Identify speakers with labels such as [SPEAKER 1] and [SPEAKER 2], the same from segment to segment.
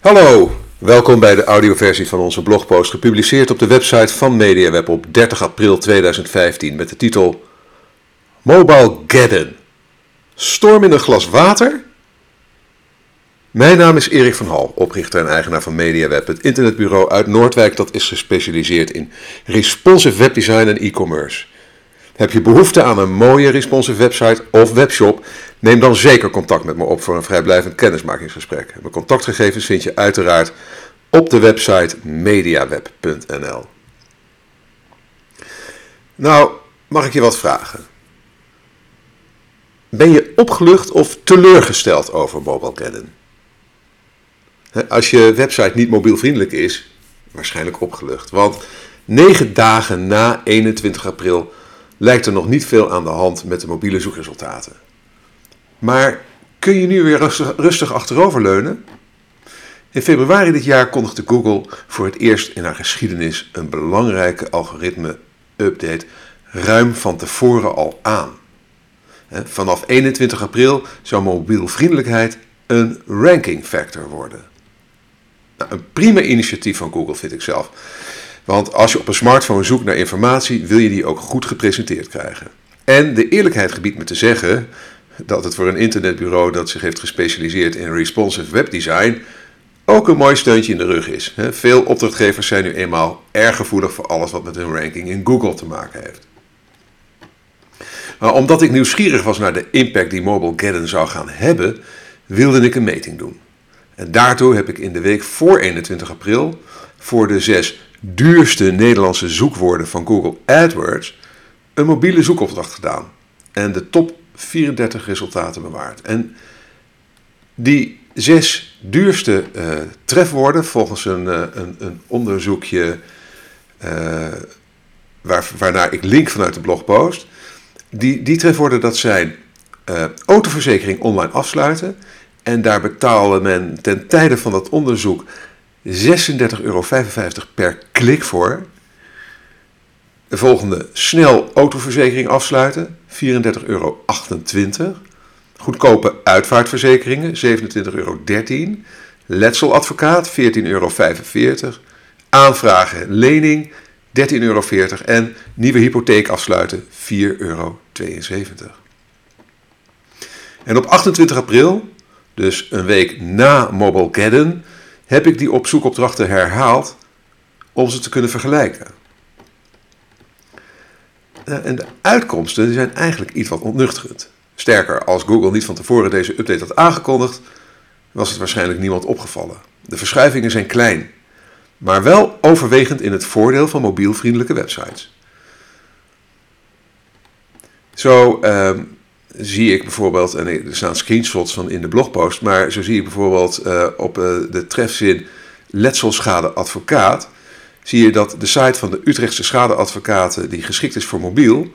[SPEAKER 1] Hallo, welkom bij de audioversie van onze blogpost, gepubliceerd op de website van MediaWeb op 30 april 2015 met de titel Mobile Geddon. Storm in een glas water? Mijn naam is Erik van Hal, oprichter en eigenaar van MediaWeb, het internetbureau uit Noordwijk dat is gespecialiseerd in responsive webdesign en e-commerce. Heb je behoefte aan een mooie responsive website of webshop? Neem dan zeker contact met me op voor een vrijblijvend kennismakingsgesprek. Mijn contactgegevens vind je uiteraard op de website mediaweb.nl. Nou, mag ik je wat vragen? Ben je opgelucht of teleurgesteld over Mobile Gadden? Als je website niet mobielvriendelijk is, waarschijnlijk opgelucht. Want negen dagen na 21 april lijkt er nog niet veel aan de hand met de mobiele zoekresultaten. Maar kun je nu weer rustig, achteroverleunen? In februari dit jaar kondigde Google voor het eerst in haar geschiedenis een belangrijke algoritme-update ruim van tevoren al aan. Vanaf 21 april zou mobielvriendelijkheid een ranking factor worden. Nou, een prima initiatief van Google vind ik zelf. Want als je op een smartphone zoekt naar informatie, wil je die ook goed gepresenteerd krijgen. En de eerlijkheid gebiedt me te zeggen dat het voor een internetbureau dat zich heeft gespecialiseerd in responsive webdesign ook een mooi steuntje in de rug is. Veel opdrachtgevers zijn nu eenmaal erg gevoelig voor alles wat met hun ranking in Google te maken heeft. Maar omdat ik nieuwsgierig was naar de impact die Mobile Geddon zou gaan hebben, wilde ik een meting doen. En daartoe heb ik in de week voor 21 april voor de zes duurste Nederlandse zoekwoorden van Google AdWords een mobiele zoekopdracht gedaan. En de top 34 resultaten bewaard. En die zes duurste uh, trefwoorden, volgens een, uh, een, een, onderzoekje uh, waar, waarnaar ik link vanuit de blogpost, die, die trefwoorden dat zijn autoverzekering online afsluiten. En daar betaalde men ten tijde van dat onderzoek 36,55 euro per klik voor. De volgende, snel autoverzekering afsluiten, 34,28 euro. Goedkope uitvaartverzekeringen, 27,13 euro. Letseladvocaat, 14,45 euro. Aanvragen, lening, 13,40 euro. En nieuwe hypotheek afsluiten, 4,72 euro. En op 28 april, dus een week na Mobile Geddon, heb ik die opzoekopdrachten herhaald om ze te kunnen vergelijken. Eh, en de uitkomsten zijn eigenlijk iets wat ontnuchterend. Sterker, als Google niet van tevoren deze update had aangekondigd, was het waarschijnlijk niemand opgevallen. De verschuivingen zijn klein, maar wel overwegend in het voordeel van mobielvriendelijke websites. Zo ehm, zie ik bijvoorbeeld, en er staan screenshots van in de blogpost, maar zo zie ik bijvoorbeeld uh, op uh, de trefzin letselschade advocaat, zie je dat de site van de Utrechtse schadeadvocaten, die geschikt is voor mobiel,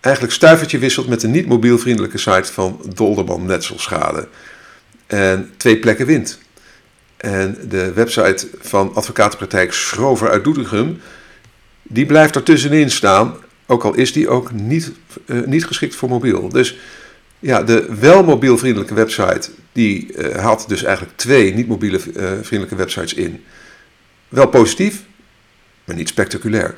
[SPEAKER 1] eigenlijk stuivertje wisselt met de niet mobielvriendelijke site van Dolderman Letselschade. En twee plekken wint. En de website van advocatenpraktijk Schrover uit Doetinchem, die blijft ertussenin staan ook al is die ook niet, uh, niet geschikt voor mobiel. Dus ja, de wel mobielvriendelijke website, die uh, haalt dus eigenlijk twee niet mobiele uh, vriendelijke websites in. Wel positief, maar niet spectaculair.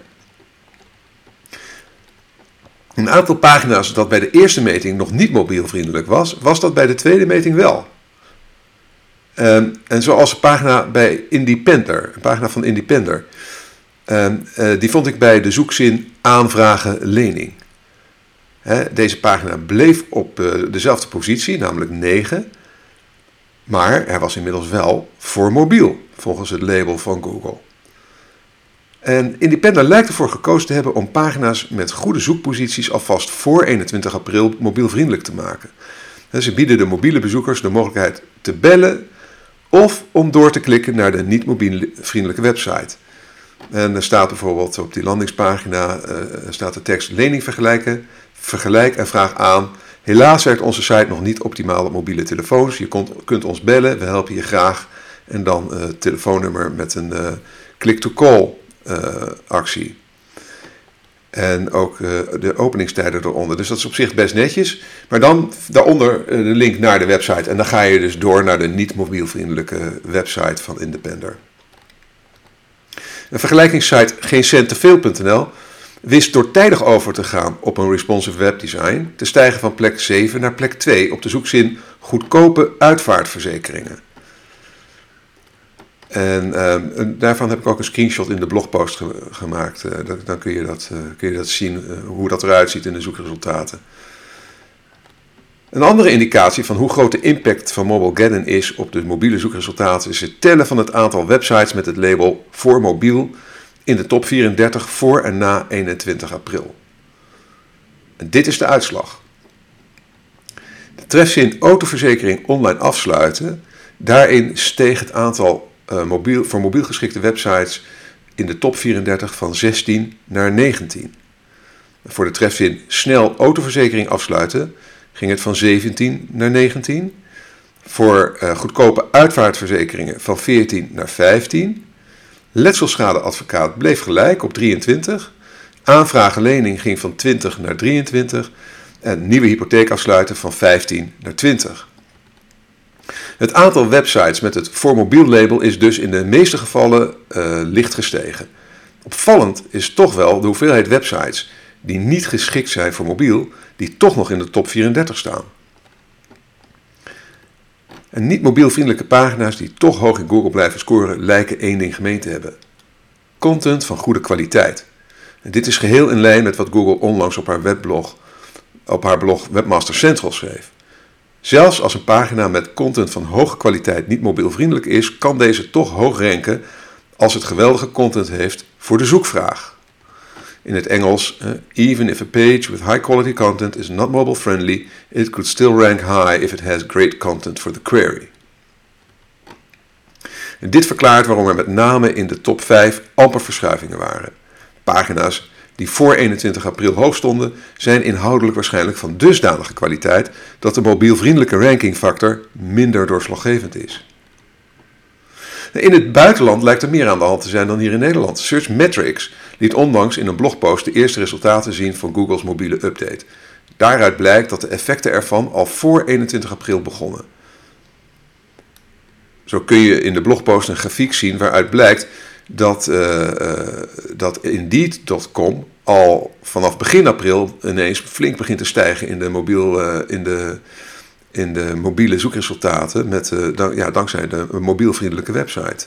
[SPEAKER 1] Een aantal pagina's dat bij de eerste meting nog niet mobielvriendelijk was, was dat bij de tweede meting wel. Um, en zoals een pagina bij Independer, een pagina van Independer. Uh, die vond ik bij de zoekzin aanvragen lening. Deze pagina bleef op uh, dezelfde positie, namelijk 9. Maar er was inmiddels wel voor mobiel, volgens het label van Google. En Independer lijkt ervoor gekozen te hebben om pagina's met goede zoekposities alvast voor 21 april mobielvriendelijk te maken. Ze bieden de mobiele bezoekers de mogelijkheid te bellen of om door te klikken naar de niet mobielvriendelijke website. En er staat bijvoorbeeld op die landingspagina uh, staat de tekst lening vergelijken, vergelijk en vraag aan. Helaas werkt onze site nog niet optimaal op mobiele telefoons. Je kunt, kunt ons bellen, we helpen je graag. En dan uh, telefoonnummer met een uh, click-to-call actie. En ook de openingstijden eronder. Dus dat is op zich best netjes. Maar dan daaronder de link naar de website. En dan ga je dus door naar de niet mobielvriendelijke website van Independer. Een vergelijkingssite geencentteveel.nl wist door tijdig over te gaan op een responsive webdesign te stijgen van plek 7 naar plek 2 op de zoekzin goedkope uitvaartverzekeringen. En, ehm, daarvan heb ik ook een screenshot in de blogpost gemaakt. Uh, dan kun je dat, uh, kun je dat zien, uh, hoe dat eruit ziet in de zoekresultaten. Een andere indicatie van hoe groot de impact van Mobilegeddon is op de mobiele zoekresultaten is het tellen van het aantal websites met het label voor mobiel in de top 34 voor en na 21 april. En dit is de uitslag. De trefzin autoverzekering online afsluiten, daarin steeg het aantal uh, mobiel, voor mobiel geschikte websites in de top 34 van 16 naar 19. Voor de trefzin snel autoverzekering afsluiten ging het van 17 naar 19. Voor uh, goedkope uitvaartverzekeringen van 14 naar 15. Letselschadeadvocaat bleef gelijk op 23. Aanvragen lening ging van 20 naar 23. En nieuwe hypotheek afsluiten van 15 naar 20. Het aantal websites met het voor mobiel label is dus in de meeste gevallen uh, licht gestegen. Opvallend is toch wel de hoeveelheid websites die niet geschikt zijn voor mobiel, die toch nog in de top 34 staan. En niet mobielvriendelijke pagina's die toch hoog in Google blijven scoren, lijken één ding gemeen te hebben. Content van goede kwaliteit. En dit is geheel in lijn met wat Google onlangs op haar webblog, op haar blog Webmaster Central schreef. Zelfs als een pagina met content van hoge kwaliteit niet mobielvriendelijk is, kan deze toch hoog ranken als het geweldige content heeft voor de zoekvraag in het Engels, even if a page with high quality content is not mobile friendly, it could still rank high if it has great content for the query. En dit verklaart waarom er met name in de top 5 amper verschuivingen waren. Pagina's die voor 21 april hoog stonden, zijn inhoudelijk waarschijnlijk van dusdanige kwaliteit dat de mobielvriendelijke rankingfactor minder doorslaggevend is. In het buitenland lijkt er meer aan de hand te zijn dan hier in Nederland. Searchmetrics liet onlangs in een blogpost de eerste resultaten zien van Google's mobiele update. Daaruit blijkt dat de effecten ervan al voor 21 april begonnen. Zo kun je in de blogpost een grafiek zien waaruit blijkt dat, uh, uh, dat Indeed.com al vanaf begin april ineens flink begint te stijgen in de, mobiel, uh, in de, in de mobiele zoekresultaten met, ja, dankzij de mobielvriendelijke website.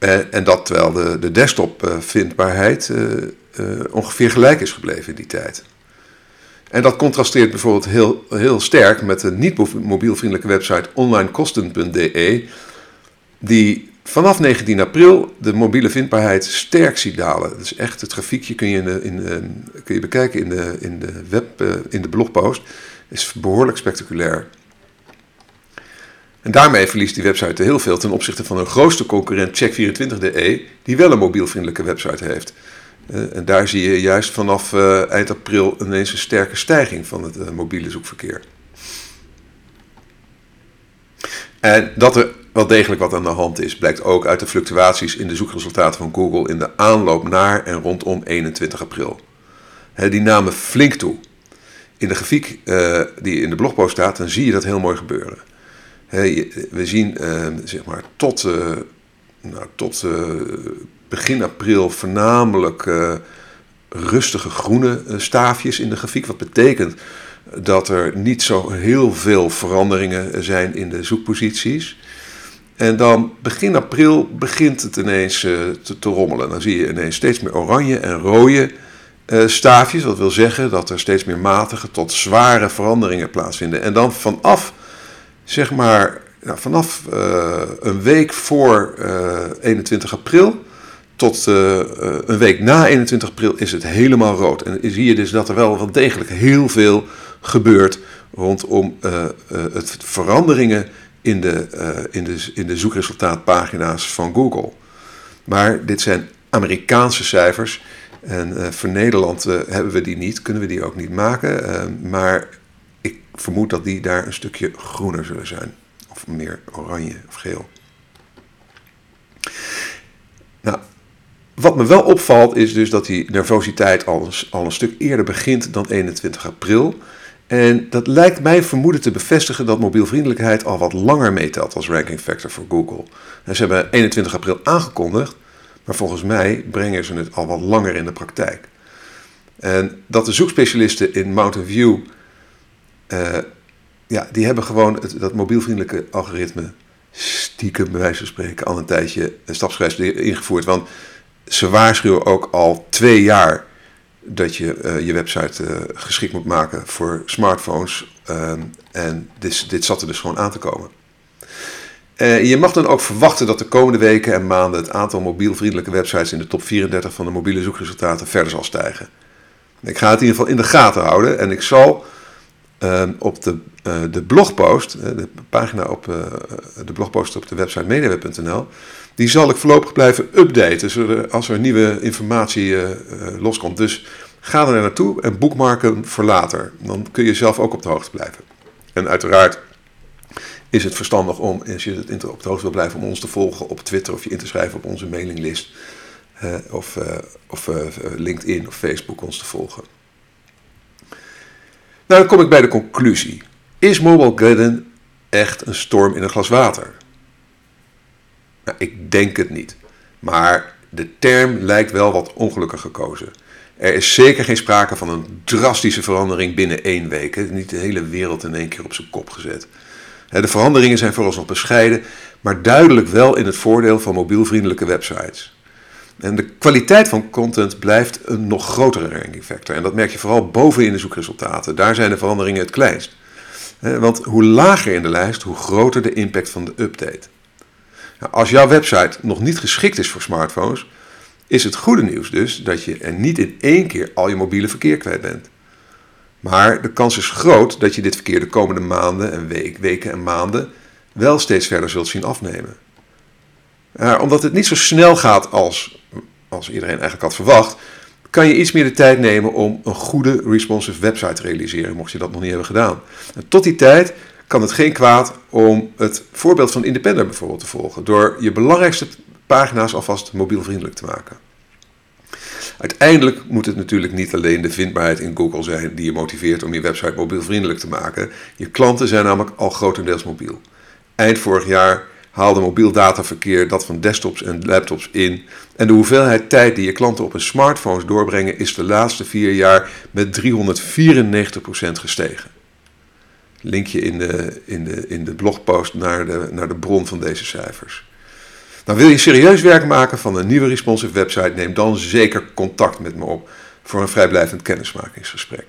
[SPEAKER 1] En, en dat terwijl de, de desktop-vindbaarheid uh, uh, ongeveer gelijk is gebleven in die tijd. En dat contrasteert bijvoorbeeld heel, heel sterk met de niet mobielvriendelijke website onlinekosten.de, die vanaf 19 april de mobiele vindbaarheid sterk ziet dalen. Dus echt, het grafiekje kun je, in in kun je bekijken in de, in de, web, in de blogpost. is behoorlijk spectaculair. En daarmee verliest die website heel veel ten opzichte van hun grootste concurrent Check24.de, die wel een mobielvriendelijke website heeft. Uh, en daar zie je juist vanaf uh, eind april ineens een sterke stijging van het uh, mobiele zoekverkeer. En dat er wel degelijk wat aan de hand is, blijkt ook uit de fluctuaties in de zoekresultaten van Google in de aanloop naar en rondom 21 april. Die namen flink toe. In de grafiek die in de blogpost staat, dan zie je dat heel mooi gebeuren we zien ehm, zeg maar tot, uh, nou, tot uh, begin april voornamelijk uh, rustige groene staafjes in de grafiek. Wat betekent dat er niet zo heel veel veranderingen zijn in de zoekposities. En dan begin april begint het ineens te, te, rommelen. Dan zie je ineens steeds meer oranje en rode staafjes. Dat wil zeggen dat er steeds meer matige tot zware veranderingen plaatsvinden. En dan vanaf zeg maar nou, vanaf uh, een week voor uh, eh, 21 april tot uh, een week na 21 april is het helemaal rood. En zie je dus dat er wel wel degelijk heel veel gebeurt rondom het veranderingen in de, in, de, in de zoekresultaatpagina's van Google. Maar dit zijn Amerikaanse cijfers. En voor Nederland hebben we die niet, kunnen we die ook niet maken. maar vermoed dat die daar een stukje groener zullen zijn. Of meer oranje of geel. Nou, wat me wel opvalt is dus dat die nervositeit al al een stuk eerder begint dan 21 april. En dat lijkt mij vermoeden te bevestigen dat mobielvriendelijkheid al wat langer meetelt als ranking factor voor Google. En ze hebben 21 april aangekondigd, maar volgens mij brengen ze het al wat langer in de praktijk. En dat de zoekspecialisten in Mountain View, uh, ja, die hebben gewoon het, dat mobielvriendelijke algoritme stiekem bij wijze van spreken al een tijdje stapsgewijs ingevoerd. Want ze waarschuwen ook al twee jaar dat je uh, je website uh, geschikt moet maken voor smartphones. Uh, en dit, dit zat er dus gewoon aan te komen. Je mag dan ook verwachten dat de komende weken en maanden het aantal mobielvriendelijke websites in de top 34 van de mobiele zoekresultaten verder zal stijgen. Ik ga het in ieder geval in de gaten houden en ik zal ehm, op de, de blogpost, de pagina op de blogpost op de website mediaweb.nl, die zal ik voorlopig blijven updaten als er nieuwe informatie loskomt. Dus ga er naartoe en boekmarken voor later. Dan kun je zelf ook op de hoogte blijven. En uiteraard is het verstandig om, als je het op de hoogte wil blijven, om ons te volgen op Twitter of je in te schrijven op onze mailinglist. Of, of LinkedIn of Facebook ons te volgen. Nou, dan kom ik bij de conclusie. Is Mobile Garden echt een storm in een glas water? Nou, ik denk het niet. Maar de term lijkt wel wat ongelukkig gekozen. Er is zeker geen sprake van een drastische verandering binnen één week. Niet de hele wereld in één keer op zijn kop gezet. De veranderingen zijn vooralsnog bescheiden, maar duidelijk wel in het voordeel van mobielvriendelijke websites. En de kwaliteit van content blijft een nog grotere ranking factor. En dat merk je vooral boven in de zoekresultaten. Daar zijn de veranderingen het kleinst. Want hoe lager in de lijst, hoe groter de impact van de update. Nou, als jouw website nog niet geschikt is voor smartphones, is het goede nieuws dus dat je er niet in één keer al je mobiele verkeer kwijt bent. Maar de kans is groot dat je dit verkeer de komende maanden en week, weken en maanden wel steeds verder zult zien afnemen. Omdat het niet zo snel gaat als, als iedereen eigenlijk had verwacht, kan je iets meer de tijd nemen om een goede responsive website te realiseren, mocht je dat nog niet hebben gedaan. Tot die tijd kan het geen kwaad om het voorbeeld van Independent bijvoorbeeld te volgen. Door je belangrijkste pagina's alvast mobielvriendelijk te maken. Uiteindelijk moet het natuurlijk niet alleen de vindbaarheid in Google zijn die je motiveert om je website mobielvriendelijk te maken. Je klanten zijn namelijk al grotendeels mobiel. Eind vorig jaar haalde mobiel dataverkeer dat van desktops en laptops in. En de hoeveelheid tijd die je klanten op hun smartphones doorbrengen is de laatste vier jaar met 394% gestegen linkje in de, in de, in de blogpost naar de, naar de bron van deze cijfers. Nou, wil je serieus werk maken van een nieuwe responsive website, neem dan zeker contact met me op voor een vrijblijvend kennismakingsgesprek.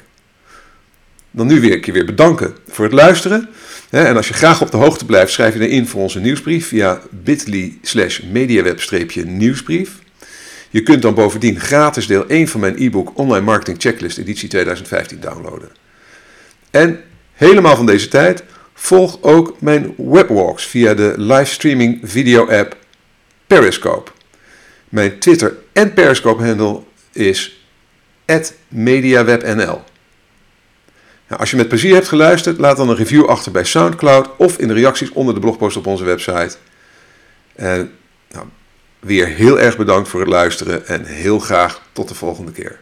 [SPEAKER 1] Dan nu weer een keer weer bedanken voor het luisteren. En als je graag op de hoogte blijft, schrijf je in voor onze nieuwsbrief via bit.ly slash mediaweb-nieuwsbrief. Je kunt dan bovendien gratis deel 1 van mijn e-book Online Marketing Checklist editie 2015 downloaden. En helemaal van deze tijd, volg ook mijn webwalks via de livestreaming video app Periscope. Mijn Twitter en Periscope handle is @mediawebnl. Nou, als je met plezier hebt geluisterd, laat dan een review achter bij SoundCloud of in de reacties onder de blogpost op onze website. En nou, weer heel erg bedankt voor het luisteren en heel graag tot de volgende keer.